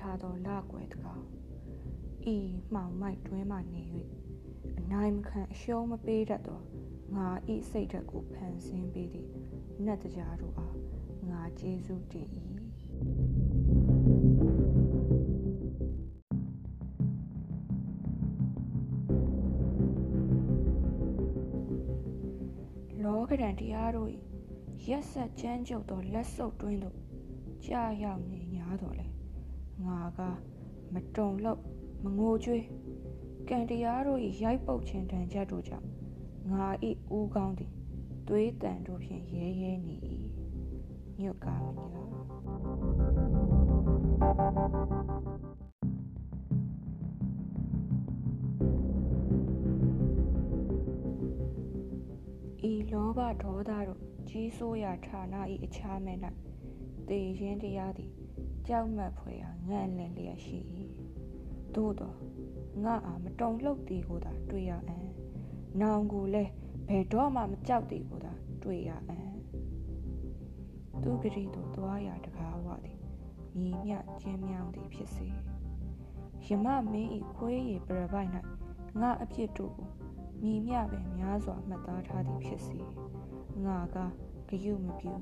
ထားသောလကွယ်တကောင်ဤမှောင်မိုက်တွင်းမှနေ၍အနိုင်မခံအရှုံးမပေးတတ်သောငါဤစိတ်ဓာတ်ကိုဖန်ဆင်းပေးသည့်နတ်တရားတို့အားငါကျေးဇူးတင်၏လောကဒဏ်တရားတို့၏ရက်ဆက်ချမ်းကျုပ်သောလက်ဆုပ်တွင်းသို့ကြာရောက်နေ 냐တော်လေငါကမတုံလို့မငိုကြွေးကံတရားတို့၏ရိုက်ပုတ်ခြင်းတန်ချက်တို့ကြောင့်ငါ၏ဦးကောင်းသည်သွေးတန်တို့ဖြင့်ရဲရဲနေ၏ညွတ်ကားမညာဤလောဘဒေါသတို့ကြီးစိုးရာဌာန၏အခြားမဲ့၌တေရင်တရားသည် ကြောက်မက်ဖွယ်ရာငန့်လန့်လျက်ရှိ၏သို့သောငါအားမတုံလှုပ်သည်ကိုသာတွေ့ရအံ့နောင်ကိုလည်းဘယ်တော့မှမကြောက်သည်ကိုသာတွေ့ရအံ့သူဂရီတို့သွားရာတကားဝသည်မြည်မြကျင်းမြောင်းသည်ဖြစ်စေယမမင်းဤခွေးရည်ပြပိုက်၌ငါအဖြစ်တို့ကိုမြည်မြပင်များစွာမှတ်သားထားသည်ဖြစ်စေငါကဂ ယုမပြု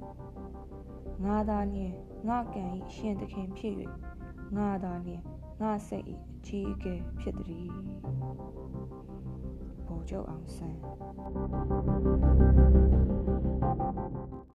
ငါသာလျင်ငါကံဤရှင်သခင်ဖြစ်၍ငါသာလျင်ငါစိတ်ဤအကြီးအကဲဖြစ်သည်ဗိုလ်ချုပ်အောင်ဆန်း